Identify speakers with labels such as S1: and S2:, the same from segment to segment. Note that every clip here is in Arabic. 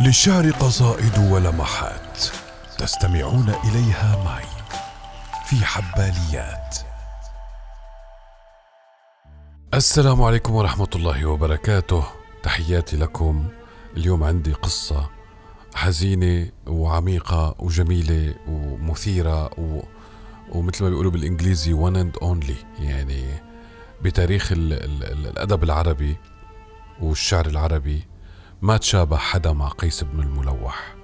S1: للشعر قصائد ولمحات تستمعون إليها معي في حباليات. السلام عليكم ورحمة الله وبركاته. تحياتي لكم. اليوم عندي قصة حزينة وعميقة وجميلة ومثيرة و... ومثل ما بيقولوا بالإنجليزي one and only. يعني بتاريخ ال ال ال الأدب العربي والشعر العربي. ما تشابه حدا مع قيس بن الملوح.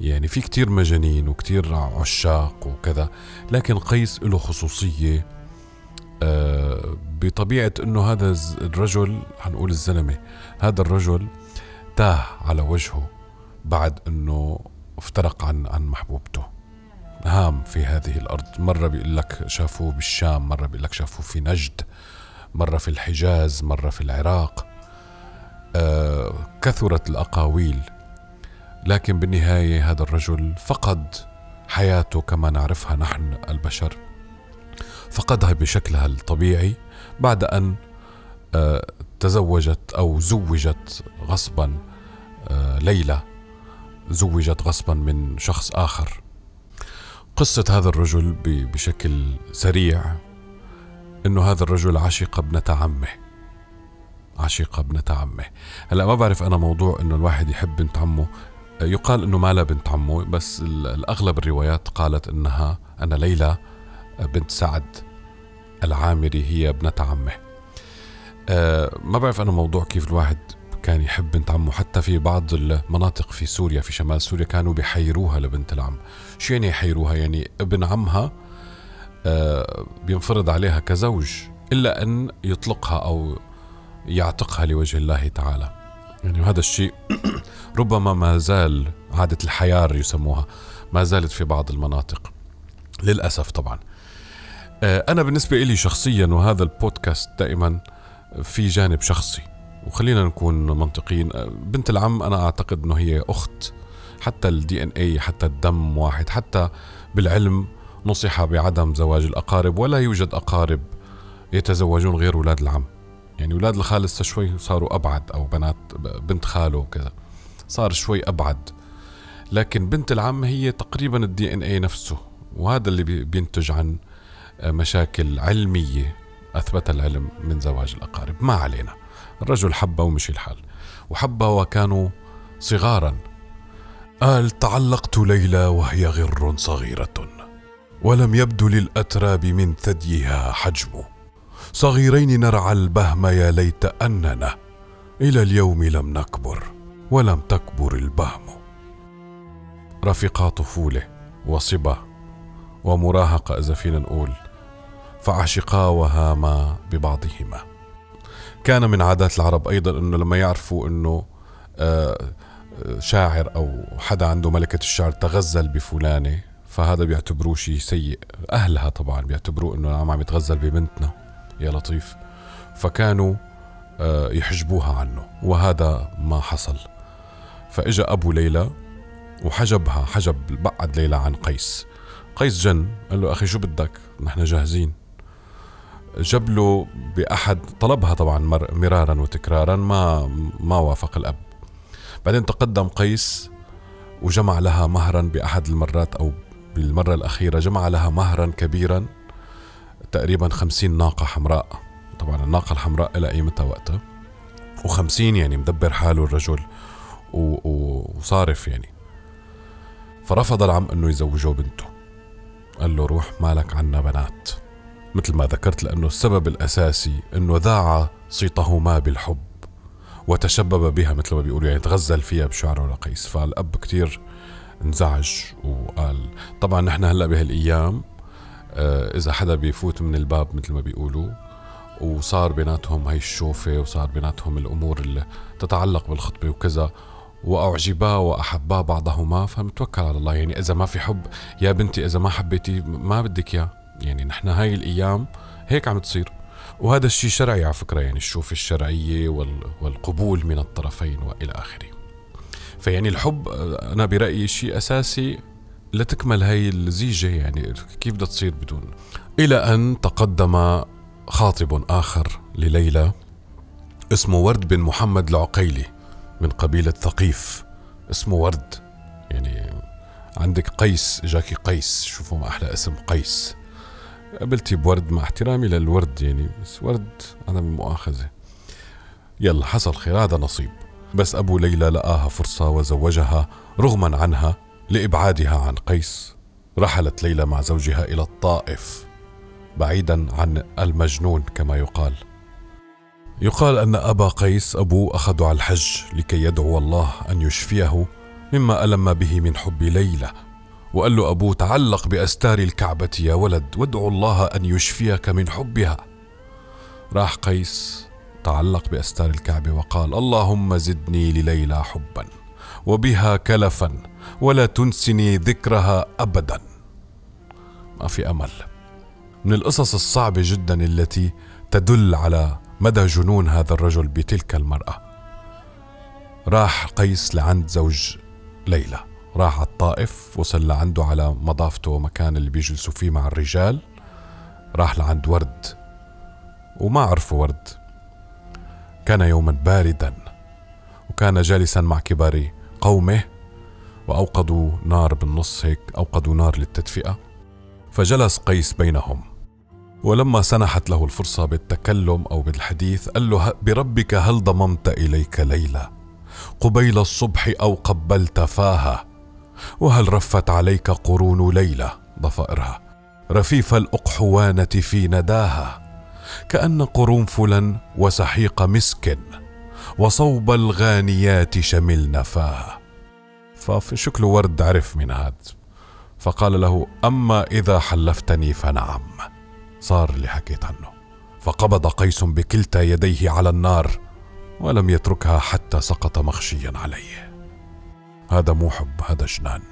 S1: يعني في كتير مجانين وكتير عشاق وكذا لكن قيس له خصوصية آه، بطبيعة إنه هذا الرجل حنقول الزلمة هذا الرجل تاه على وجهه بعد إنه افترق عن عن محبوبته. هام في هذه الأرض. مرة بيقول لك شافوه بالشام مرة بيقول لك شافوه في نجد مرة في الحجاز مرة في العراق. كثرت الأقاويل. لكن بالنهاية هذا الرجل فقد حياته كما نعرفها نحن البشر. فقدها بشكلها الطبيعي بعد أن آه، تزوجت أو زوجت غصبا آه، ليلى. زوجت غصبا من شخص آخر. قصة هذا الرجل بشكل سريع إنه هذا الرجل عشق ابنة عمه. عشيقة ابنة عمه. هلا ما بعرف أنا موضوع أنه الواحد يحب بنت عمه. يقال أنه ما لها بنت عمه بس الأغلب الروايات قالت أنها أن ليلى بنت سعد العامري هي ابنة عمه. أه ما بعرف أنا موضوع كيف الواحد كان يحب بنت عمه. حتى في بعض المناطق في سوريا في شمال سوريا كانوا بيحيروها لبنت العم. شو يعني يحيروها؟ يعني ابن عمها أه بينفرض عليها كزوج إلا أن يطلقها أو يعتقها لوجه الله تعالى. يعني هذا الشيء ربما ما زال عادة الحيار يسموها ما زالت في بعض المناطق. للأسف طبعا. آه، أنا بالنسبة لي شخصيا وهذا البودكاست دائما في جانب شخصي. وخلينا نكون منطقيين. آه، بنت العم أنا أعتقد أنه هي أخت حتى ال DNA حتى الدم واحد حتى بالعلم نصح بعدم زواج الأقارب. ولا يوجد أقارب يتزوجون غير أولاد العم. يعني أولاد الخال لسه شوي صاروا أبعد أو بنات بنت خاله وكذا. صار شوي أبعد. لكن بنت العم هي تقريبا ال DNA نفسه وهذا اللي بينتج عن مشاكل علمية اثبت العلم من زواج الأقارب. ما علينا. الرجل حبها ومشي الحال. وحبها وكانوا صغارا. قال تعلقت ليلى وهي غر صغيرة. ولم يبدو للأتراب من ثديها حجمه. صغيرين نرعى البهم يا ليت أننا. إلى اليوم لم نكبر ولم تكبر البهم. رفقا طفوله وصبا ومراهقه اذا فينا نقول فعشقا وهاما ببعضهما. كان من عادات العرب أيضا إنه لما يعرفوا إنه آه، شاعر أو حدا عنده ملكة الشعر تغزل بفلانة فهذا بيعتبروه شيء سيء. أهلها طبعا بيعتبروه إنه عم يتغزل ببنتنا. يا لطيف. فكانوا آه، يحجبوها عنه وهذا ما حصل. فإجا أبو ليلى وحجبها حجب بعد ليلى عن قيس. قيس جن قال له أخي شو بدك؟ نحن جاهزين. جاب له بأحد طلبها طبعا مرارا وتكرارا ما ما وافق الأب. بعدين تقدم قيس وجمع لها مهرا بأحد المرات أو بالمرة الأخيرة جمع لها مهرا كبيرا. تقريبا خمسين ناقة حمراء. طبعا الناقة الحمراء لها قيمتها وقتها؟ وخمسين يعني مدبر حاله الرجل وصارف يعني. فرفض العم إنه يزوجه بنته. قال له روح مالك عنا بنات. مثل ما ذكرت لأنه السبب الأساسي إنه ذاع صيتهما بالحب وتشبب بها مثل ما بيقولوا يعني تغزل فيها بشعره لقيس فالأب كتير انزعج وقال طبعا نحن هلأ بهالأيام آه، إذا حدا بيفوت من الباب مثل ما بيقولوا وصار بيناتهم هاي الشوفة وصار بيناتهم الأمور اللي تتعلق بالخطبة وكذا وأعجبا وأحبا بعضهما فمتوكل على الله. يعني إذا ما في حب يا بنتي إذا ما حبيتي ما بدك إياه. يعني نحن هاي الأيام هيك عم تصير. وهذا الشيء شرعي على فكرة يعني الشوفة الشرعية والقبول من الطرفين وإلى آخره. فيعني الحب آه، أنا برأيي شيء أساسي لتكمل هاي الزيجة يعني كيف بدها تصير بدون؟ إلى أن تقدم خاطب آخر لليلى اسمه ورد بن محمد العقيلي من قبيلة ثقيف. اسمه ورد يعني عندك قيس جاكي قيس شوفوا ما أحلى اسم قيس. قبلتي بورد مع احترامي للورد يعني بس ورد أنا من مؤاخذة. يلا حصل خير هذا نصيب. بس أبو ليلى لقاها فرصة وزوجها رغما عنها لإبعادها عن قيس رحلت ليلى مع زوجها إلى الطائف بعيدا عن المجنون كما يقال. يقال أن أبا قيس أبوه أخذ على الحج لكي يدعو الله أن يشفيه مما ألم به من حب ليلى وقال له أبوه تعلق بأستار الكعبة يا ولد وادعو الله أن يشفيك من حبها. راح قيس تعلق بأستار الكعبة وقال اللهم زدني لليلى حبا وبها كلفا ولا تنسني ذكرها أبدا. ما في أمل. من القصص الصعبة جدا التي تدل على مدى جنون هذا الرجل بتلك المرأة. راح قيس لعند زوج ليلى. راح على الطائف وصل لعنده على مضافته مكان اللي بيجلسوا فيه مع الرجال. راح لعند ورد. وما عرفوا ورد. كان يوما باردا. وكان جالسا مع كبار قومه. وأوقدوا نار بالنص هيك أوقدوا نار للتدفئة فجلس قيس بينهم. ولما سنحت له الفرصة بالتكلم أو بالحديث قال له بربك هل ضممت إليك ليلى قبيل الصبح أو قبلت فاها؟ وهل رفت عليك قرون ليلى ضفائرها. رفيف الأقحوانة في نداها كأن قرنفلا وسحيق مسك وصوب الغانيات شملن فاها. فشكله ورد عرف من هذا فقال له أما إذا حلفتني فنعم. صار اللي حكيت عنه. فقبض قيس بكلتا يديه على النار ولم يتركها حتى سقط مغشيا عليه. هذا مو حب هذا جنان.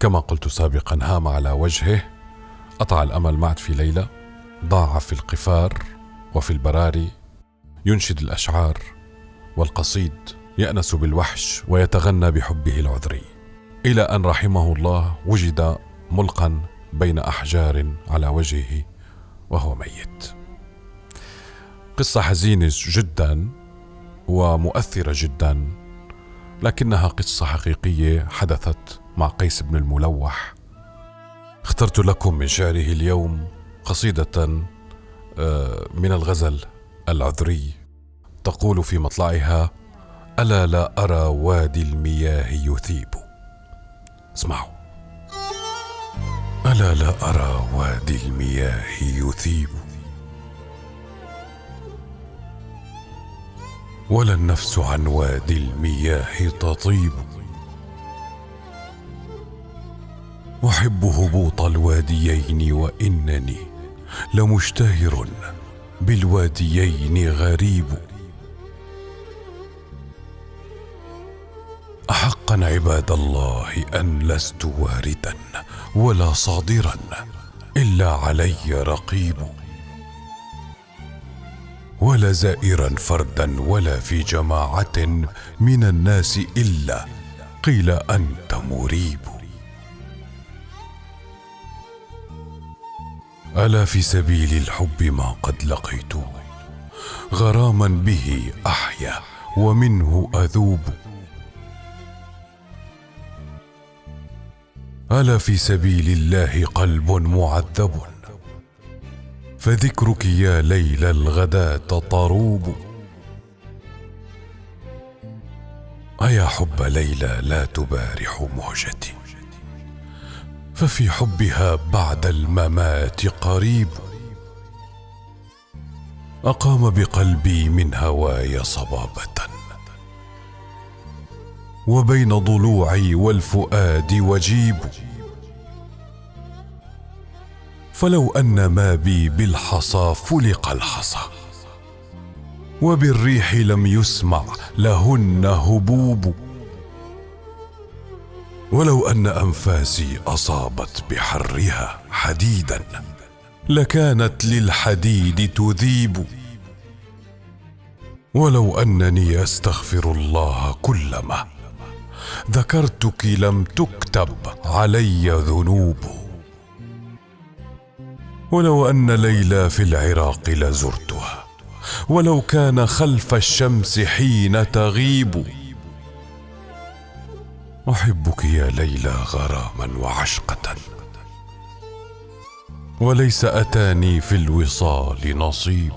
S1: كما قلت سابقا هام على وجهه. قطع الأمل معت في ليله ضاع في القفار وفي البراري. ينشد الأشعار والقصيد. يأنس بالوحش ويتغنى بحبه العذري إلى أن رحمه الله وجد ملقا بين أحجار على وجهه وهو ميت. قصة حزينه جدا ومؤثرة جدا لكنها قصة حقيقية حدثت مع قيس بن الملوح. اخترت لكم من شعره اليوم قصيدة آه، من الغزل العذري تقول في مطلعها ألا لا أرى وادي المياه يثيب. اسمعوا. ألا لا أرى وادي المياه يثيب. ولا النفس عن وادي المياه تطيب. أحب هبوط الواديين وإنني لمشتهر بالواديين غريب. احقا عباد الله أن لست واردا ولا صادرا إلا علي رقيب. ولا زائرا فردا ولا في جماعة من الناس إلا قيل أنت مريب. ألا في سبيل الحب ما قد لقيت؟ غراما به أحيا ومنه أذوب. ألا في سبيل الله قلب معذب. فذكرك يا ليل الغداة طروب أيا حب ليلى لا تبارح مهجتي. ففي حبها بعد الممات قريب. أقام بقلبي من هواي صبابة. وبين ضلوعي والفؤاد وجيب. فلو أن ما بي بالحصى فلق الحصى وبالريح لم يسمع لهن هبوب. ولو أن أنفاسي أصابت بحرها حديدا لكانت للحديد تذيب. ولو أنني أستغفر الله كلما ذكرتك لم تكتب علي ذنوب. ولو أن ليلى في العراق لزرتها ولو كان خلف الشمس حين تغيب. أحبك يا ليلى غراما وعشقة. وليس أتاني في الوصال نصيب.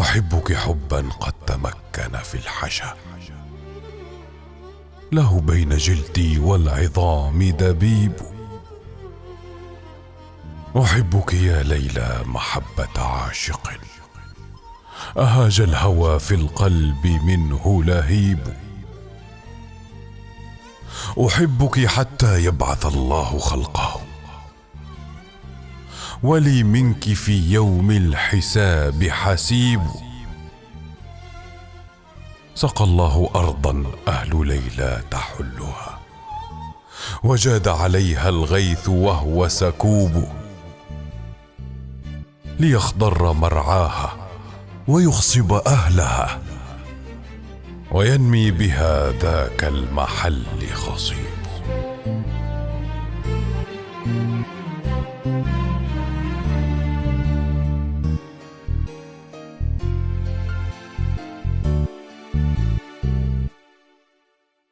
S1: أحبك حبا قد تمكن في الحشا. له بين جلدي والعظام دبيب. أحبك يا ليلى محبة عاشق. أهاج الهوى في القلب منه لهيب. أحبك حتى يبعث الله خلقه. ولي منك في يوم الحساب حسيب. سقى الله ارضا أهل ليلى تحلها. وجاد عليها الغيث وهو سكوب. ليخضر مرعاها ويخصب أهلها. وينمي بها ذاك المحل خصيب.